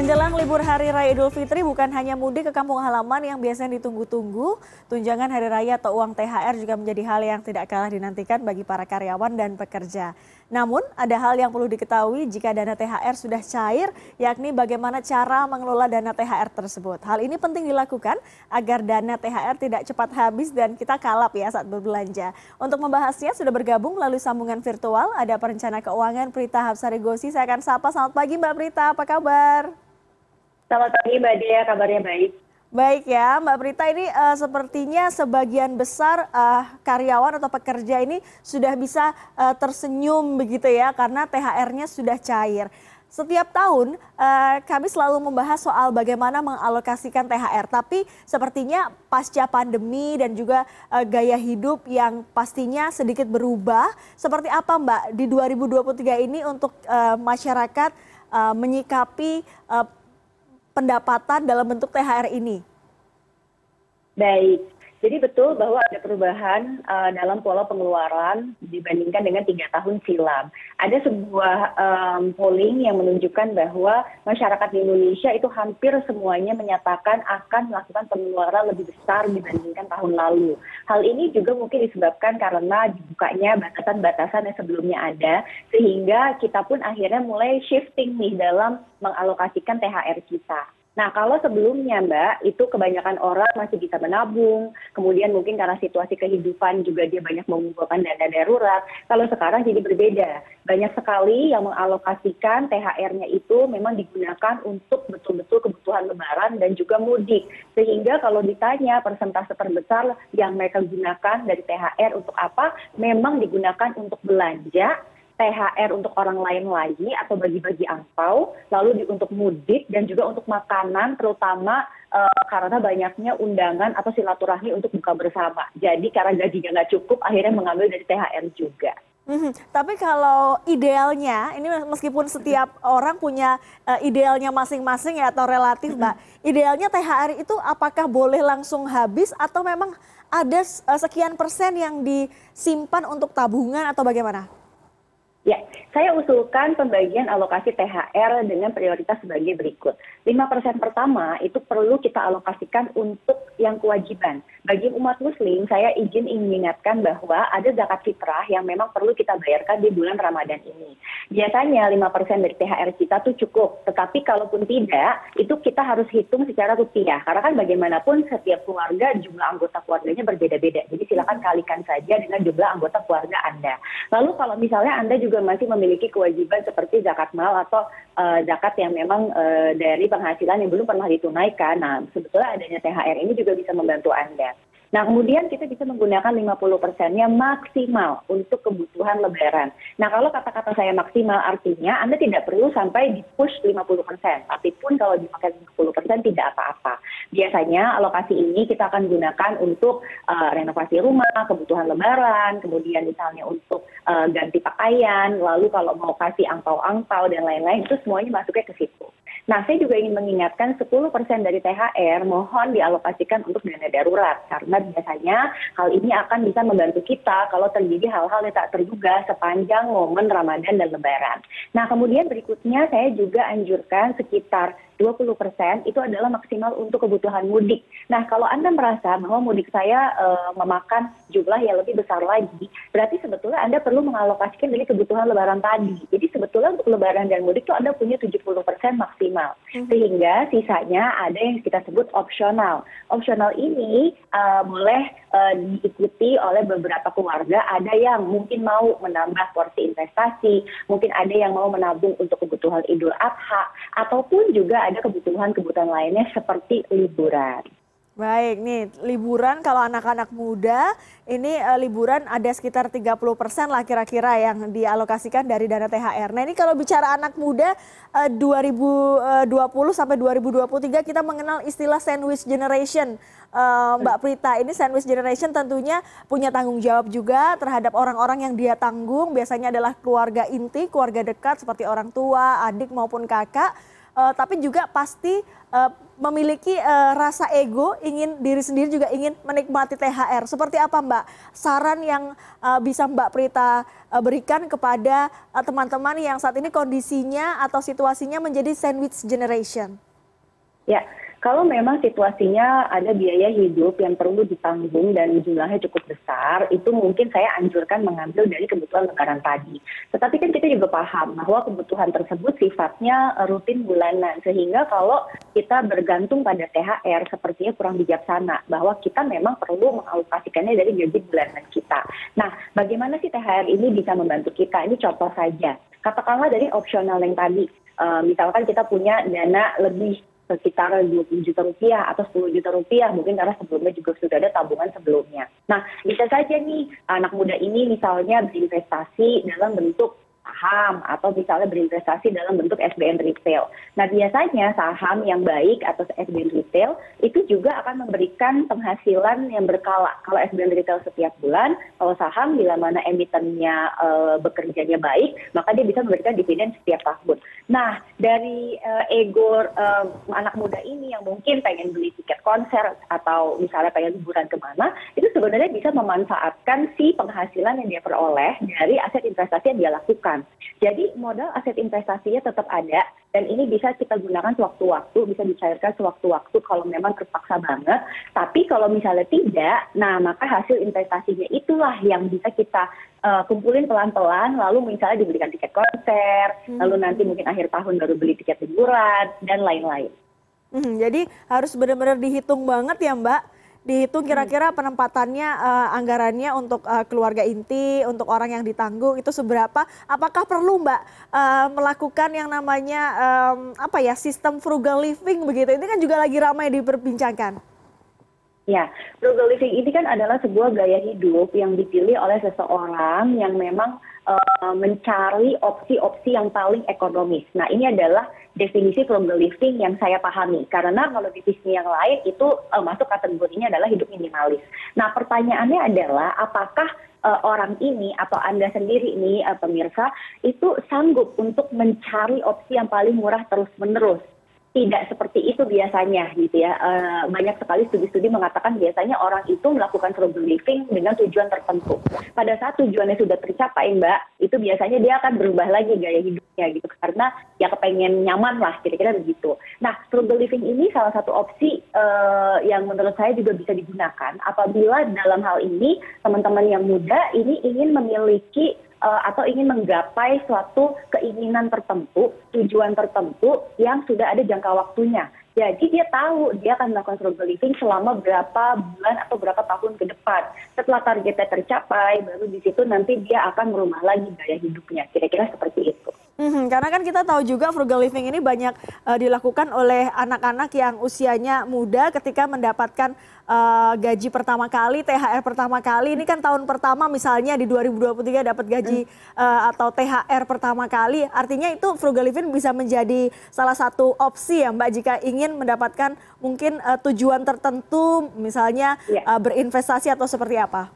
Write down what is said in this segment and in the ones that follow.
Menjelang libur Hari Raya Idul Fitri bukan hanya mudik ke kampung halaman yang biasanya ditunggu-tunggu, tunjangan hari raya atau uang THR juga menjadi hal yang tidak kalah dinantikan bagi para karyawan dan pekerja. Namun, ada hal yang perlu diketahui jika dana THR sudah cair, yakni bagaimana cara mengelola dana THR tersebut. Hal ini penting dilakukan agar dana THR tidak cepat habis dan kita kalap ya saat berbelanja. Untuk membahasnya sudah bergabung melalui sambungan virtual, ada perencana keuangan Prita Hapsari Gosi. Saya akan sapa, selamat pagi Mbak Prita, apa kabar? Selamat pagi Mbak Dea, kabarnya baik. Baik ya, Mbak Prita ini uh, sepertinya sebagian besar uh, karyawan atau pekerja ini sudah bisa uh, tersenyum begitu ya karena THR-nya sudah cair. Setiap tahun uh, kami selalu membahas soal bagaimana mengalokasikan THR, tapi sepertinya pasca pandemi dan juga uh, gaya hidup yang pastinya sedikit berubah. Seperti apa Mbak di 2023 ini untuk uh, masyarakat uh, menyikapi uh, pendapatan dalam bentuk THR ini? Baik, jadi betul bahwa ada perubahan uh, dalam pola pengeluaran dibandingkan dengan tiga tahun silam. Ada sebuah um, polling yang menunjukkan bahwa masyarakat di Indonesia itu hampir semuanya menyatakan akan melakukan pengeluaran lebih besar dibandingkan tahun lalu. Hal ini juga mungkin disebabkan karena dibukanya batasan-batasan yang sebelumnya ada, sehingga kita pun akhirnya mulai shifting nih dalam mengalokasikan THR kita. Nah, kalau sebelumnya, Mbak, itu kebanyakan orang masih bisa menabung, kemudian mungkin karena situasi kehidupan juga dia banyak mengumpulkan dana darurat. Kalau sekarang jadi berbeda. Banyak sekali yang mengalokasikan THR-nya itu memang digunakan untuk betul-betul kebutuhan lebaran dan juga mudik. Sehingga kalau ditanya persentase terbesar yang mereka gunakan dari THR untuk apa, memang digunakan untuk belanja THR untuk orang lain lagi atau bagi-bagi angpau, lalu di, untuk mudik dan juga untuk makanan terutama uh, karena banyaknya undangan atau silaturahmi untuk buka bersama. Jadi karena gajinya nggak cukup, akhirnya mengambil dari THR juga. Hmm, tapi kalau idealnya, ini meskipun setiap orang punya uh, idealnya masing-masing ya atau relatif, mbak. Idealnya THR itu apakah boleh langsung habis atau memang ada uh, sekian persen yang disimpan untuk tabungan atau bagaimana? Ya, saya usulkan pembagian alokasi THR dengan prioritas sebagai berikut. 5% pertama itu perlu kita alokasikan untuk yang kewajiban. Bagi umat muslim, saya izin ingin mengingatkan bahwa ada zakat fitrah yang memang perlu kita bayarkan di bulan Ramadan ini. Biasanya 5% dari THR kita tuh cukup, tetapi kalaupun tidak, itu kita harus hitung secara rupiah. Karena kan bagaimanapun setiap keluarga jumlah anggota keluarganya berbeda-beda. Jadi silakan kalikan saja dengan jumlah anggota keluarga Anda. Lalu kalau misalnya Anda juga juga masih memiliki kewajiban seperti zakat mal atau uh, zakat yang memang uh, dari penghasilan yang belum pernah ditunaikan. Nah, sebetulnya adanya THR ini juga bisa membantu Anda. Nah, kemudian kita bisa menggunakan 50 persennya maksimal untuk kebutuhan lebaran. Nah, kalau kata-kata saya maksimal artinya Anda tidak perlu sampai di push 50 persen. Tapi pun kalau dipakai 50 persen tidak apa-apa. Biasanya alokasi ini kita akan gunakan untuk uh, renovasi rumah, kebutuhan lebaran, kemudian misalnya untuk uh, ganti pakaian, lalu kalau mau kasih angpau-angpau dan lain-lain, itu semuanya masuknya ke situ. Nah, saya juga ingin mengingatkan 10% dari THR mohon dialokasikan untuk dana darurat karena biasanya hal ini akan bisa membantu kita kalau terjadi hal-hal yang tak terduga sepanjang momen Ramadan dan Lebaran. Nah, kemudian berikutnya saya juga anjurkan sekitar 20 persen itu adalah maksimal untuk kebutuhan mudik. Nah, kalau Anda merasa bahwa mudik saya e, memakan jumlah yang lebih besar lagi, berarti sebetulnya Anda perlu mengalokasikan dari kebutuhan lebaran tadi. Jadi sebetulnya untuk lebaran dan mudik itu Anda punya 70 persen maksimal. Hmm. Sehingga sisanya ada yang kita sebut opsional. Opsional ini uh, boleh uh, diikuti oleh beberapa keluarga. Ada yang mungkin mau menambah porsi investasi, mungkin ada yang mau menabung untuk kebutuhan Idul Adha, ataupun juga ada kebutuhan-kebutuhan lainnya seperti liburan. Baik, nih liburan kalau anak-anak muda ini uh, liburan ada sekitar 30% lah kira-kira yang dialokasikan dari dana THR. Nah, ini kalau bicara anak muda uh, 2020 sampai 2023 kita mengenal istilah sandwich generation. Uh, Mbak Prita, ini sandwich generation tentunya punya tanggung jawab juga terhadap orang-orang yang dia tanggung, biasanya adalah keluarga inti, keluarga dekat seperti orang tua, adik maupun kakak uh, tapi juga pasti uh, memiliki uh, rasa ego, ingin diri sendiri juga ingin menikmati THR. Seperti apa Mbak? Saran yang uh, bisa Mbak Prita uh, berikan kepada teman-teman uh, yang saat ini kondisinya atau situasinya menjadi sandwich generation? Ya, kalau memang situasinya ada biaya hidup yang perlu ditanggung dan jumlahnya cukup besar, itu mungkin saya anjurkan mengambil dari kebutuhan lebaran tadi. Tetapi kan kita juga paham bahwa kebutuhan tersebut sifatnya rutin bulanan, sehingga kalau kita bergantung pada THR sepertinya kurang bijaksana, bahwa kita memang perlu mengalokasikannya dari gaji bulanan kita. Nah, bagaimana sih THR ini bisa membantu kita? Ini contoh saja. Katakanlah dari opsional yang tadi, uh, misalkan kita punya dana lebih sekitar 20 juta rupiah atau 10 juta rupiah mungkin karena sebelumnya juga sudah ada tabungan sebelumnya. Nah bisa saja nih anak muda ini misalnya berinvestasi dalam bentuk saham atau misalnya berinvestasi dalam bentuk SBN retail. Nah biasanya saham yang baik atau SBN retail itu juga akan memberikan penghasilan yang berkala. Kalau SBN retail setiap bulan, kalau saham bila mana emitennya e, bekerjanya baik, maka dia bisa memberikan dividen setiap tahun. Nah dari e, ego e, anak muda ini yang mungkin pengen beli tiket konser atau misalnya pengen liburan ke mana, itu sebenarnya bisa memanfaatkan si penghasilan yang dia peroleh dari aset investasi yang dia lakukan jadi modal aset investasinya tetap ada dan ini bisa kita gunakan sewaktu-waktu, bisa dicairkan sewaktu-waktu kalau memang terpaksa banget. Tapi kalau misalnya tidak, nah maka hasil investasinya itulah yang bisa kita uh, kumpulin pelan-pelan, lalu misalnya dibelikan tiket konser, hmm. lalu nanti mungkin akhir tahun baru beli tiket liburan dan lain-lain. Hmm, jadi harus benar-benar dihitung banget ya Mbak dihitung kira-kira penempatannya uh, anggarannya untuk uh, keluarga inti, untuk orang yang ditanggung itu seberapa? Apakah perlu Mbak uh, melakukan yang namanya um, apa ya sistem frugal living begitu? Ini kan juga lagi ramai diperbincangkan. Ya, frugal living ini kan adalah sebuah gaya hidup yang dipilih oleh seseorang yang memang mencari opsi-opsi yang paling ekonomis. Nah, ini adalah definisi frugal living yang saya pahami. Karena kalau definisi yang lain itu uh, masuk kategorinya adalah hidup minimalis. Nah, pertanyaannya adalah apakah uh, orang ini atau Anda sendiri nih uh, pemirsa itu sanggup untuk mencari opsi yang paling murah terus-menerus tidak seperti itu biasanya gitu ya. Uh, banyak sekali studi-studi mengatakan biasanya orang itu melakukan frugal living dengan tujuan tertentu. Pada saat tujuannya sudah tercapai, Mbak, itu biasanya dia akan berubah lagi gaya hidupnya gitu karena ya kepengen nyaman lah kira-kira begitu. Nah, frugal living ini salah satu opsi uh, yang menurut saya juga bisa digunakan apabila dalam hal ini teman-teman yang muda ini ingin memiliki atau ingin menggapai suatu keinginan tertentu, tujuan tertentu yang sudah ada jangka waktunya. Jadi dia tahu dia akan melakukan frugal living selama berapa bulan atau berapa tahun ke depan. Setelah targetnya tercapai, baru di situ nanti dia akan merubah lagi gaya hidupnya. Kira-kira seperti itu. Hmm, karena kan kita tahu juga frugal living ini banyak uh, dilakukan oleh anak-anak yang usianya muda ketika mendapatkan uh, gaji pertama kali, THR pertama kali. Ini kan tahun pertama misalnya di 2023 dapat gaji uh, atau THR pertama kali. Artinya itu frugal living bisa menjadi salah satu opsi ya Mbak jika ingin mendapatkan mungkin uh, tujuan tertentu misalnya uh, berinvestasi atau seperti apa.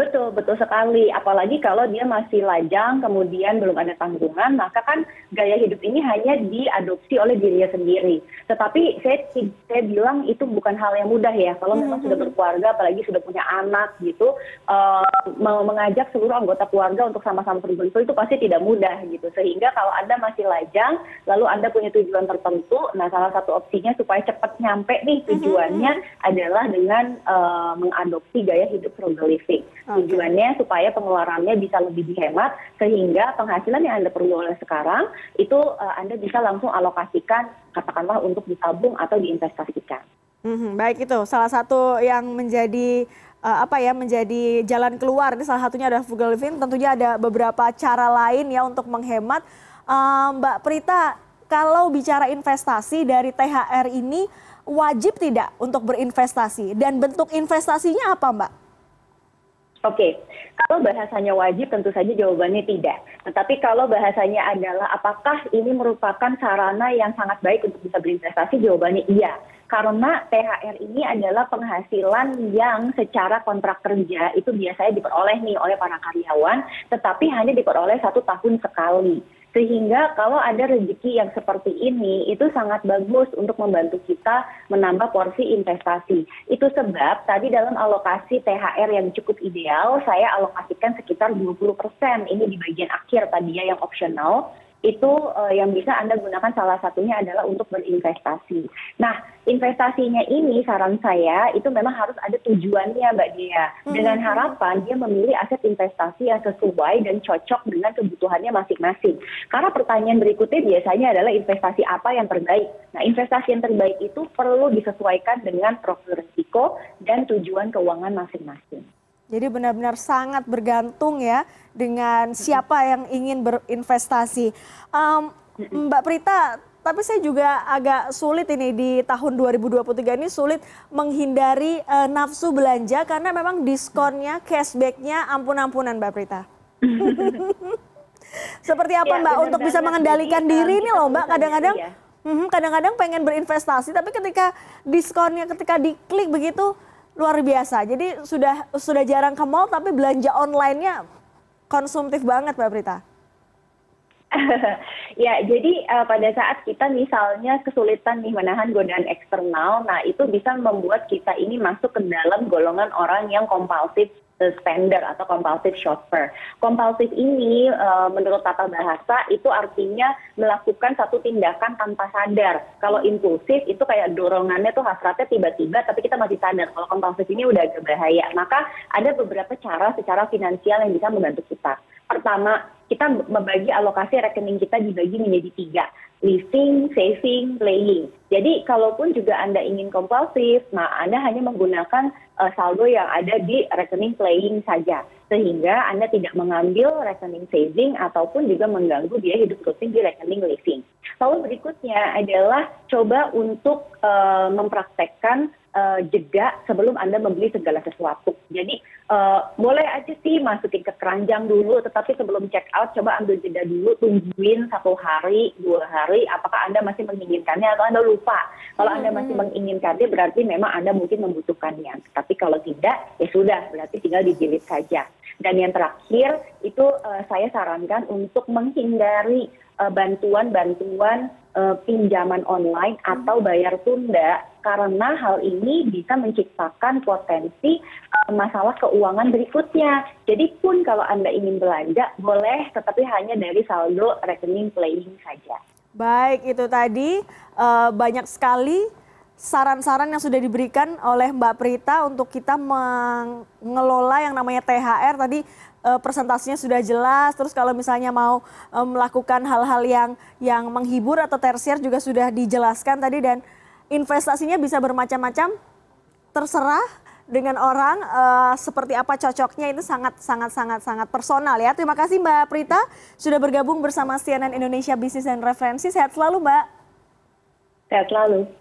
Betul, betul sekali. Apalagi kalau dia masih lajang, kemudian belum ada tanggungan, maka kan gaya hidup ini hanya diadopsi oleh dirinya sendiri. Tetapi saya, saya bilang itu bukan hal yang mudah ya. Kalau memang mm -hmm. sudah berkeluarga, apalagi sudah punya anak gitu, uh, mengajak seluruh anggota keluarga untuk sama-sama berkumpul itu pasti tidak mudah gitu. Sehingga kalau Anda masih lajang, lalu Anda punya tujuan tertentu, nah salah satu opsinya supaya cepat nyampe nih tujuannya mm -hmm. adalah dengan uh, mengadopsi gaya hidup frugal living. Tujuannya supaya pengeluarannya bisa lebih dihemat sehingga penghasilan yang Anda perlu oleh sekarang itu uh, Anda bisa langsung alokasikan katakanlah untuk ditabung atau diinvestasikan. Hmm, baik itu. Salah satu yang menjadi uh, apa ya menjadi jalan keluar ini salah satunya adalah frugal living tentunya ada beberapa cara lain ya untuk menghemat. Uh, Mbak Prita kalau bicara investasi dari THR ini wajib tidak untuk berinvestasi? Dan bentuk investasinya apa Mbak? Oke, kalau bahasanya wajib tentu saja jawabannya tidak. Tetapi kalau bahasanya adalah apakah ini merupakan sarana yang sangat baik untuk bisa berinvestasi, jawabannya iya. Karena THR ini adalah penghasilan yang secara kontrak kerja itu biasanya diperoleh nih oleh para karyawan, tetapi hanya diperoleh satu tahun sekali. Sehingga kalau ada rezeki yang seperti ini, itu sangat bagus untuk membantu kita menambah porsi investasi. Itu sebab tadi dalam alokasi THR yang cukup ideal, saya alokasikan sekitar 20%. Ini di bagian akhir tadi ya yang opsional itu uh, yang bisa Anda gunakan salah satunya adalah untuk berinvestasi. Nah, investasinya ini saran saya itu memang harus ada tujuannya Mbak Dia. Hmm. Dengan harapan dia memilih aset investasi yang sesuai dan cocok dengan kebutuhannya masing-masing. Karena pertanyaan berikutnya biasanya adalah investasi apa yang terbaik. Nah, investasi yang terbaik itu perlu disesuaikan dengan profil risiko dan tujuan keuangan masing-masing. Jadi benar-benar sangat bergantung ya dengan siapa yang ingin berinvestasi. Um, Mbak Prita, tapi saya juga agak sulit ini di tahun 2023 ini sulit menghindari uh, nafsu belanja karena memang diskonnya, cashbacknya ampun-ampunan Mbak Prita. Seperti apa ya, Mbak untuk bisa mengendalikan diri ini loh Mbak kadang-kadang ya. kadang-kadang pengen berinvestasi tapi ketika diskonnya ketika diklik begitu luar biasa. Jadi sudah sudah jarang ke mall tapi belanja online-nya konsumtif banget Mbak Prita. ya, jadi uh, pada saat kita misalnya kesulitan nih menahan godaan eksternal, nah itu bisa membuat kita ini masuk ke dalam golongan orang yang kompulsif spender atau compulsive shopper. Kompulsif ini uh, menurut tata bahasa itu artinya melakukan satu tindakan tanpa sadar. Kalau impulsif itu kayak dorongannya tuh hasratnya tiba-tiba tapi kita masih sadar. Kalau kompulsif ini udah agak bahaya. Maka ada beberapa cara secara finansial yang bisa membantu kita. Pertama, kita membagi alokasi rekening kita dibagi menjadi tiga living, saving, playing. Jadi kalaupun juga Anda ingin kompulsif, nah Anda hanya menggunakan uh, saldo yang ada di rekening playing saja. Sehingga Anda tidak mengambil rekening saving ataupun juga mengganggu biaya hidup rutin di rekening living. Lalu berikutnya adalah coba untuk uh, mempraktekkan uh, jeda sebelum Anda membeli segala sesuatu. Jadi uh, boleh aja sih masukin ke keranjang dulu, tetapi sebelum check out coba ambil jeda dulu, tungguin satu hari, dua hari, apakah Anda masih menginginkannya atau Anda lupa. Kalau Anda masih hmm. menginginkannya berarti memang Anda mungkin membutuhkannya. Tapi kalau tidak, ya sudah, berarti tinggal dijilid saja. Dan yang terakhir itu uh, saya sarankan untuk menghindari bantuan-bantuan uh, pinjaman online atau bayar tunda karena hal ini bisa menciptakan potensi masalah keuangan berikutnya. Jadi pun kalau Anda ingin belanja boleh tetapi hanya dari saldo rekening playing saja. Baik, itu tadi uh, banyak sekali saran-saran yang sudah diberikan oleh Mbak Prita untuk kita mengelola yang namanya THR tadi uh, presentasinya sudah jelas. Terus kalau misalnya mau uh, melakukan hal-hal yang yang menghibur atau tersier juga sudah dijelaskan tadi dan investasinya bisa bermacam-macam. Terserah dengan orang uh, seperti apa cocoknya itu sangat sangat sangat sangat personal ya. Terima kasih Mbak Prita sudah bergabung bersama CNN Indonesia Bisnis dan Referensi. Sehat selalu Mbak. Sehat selalu.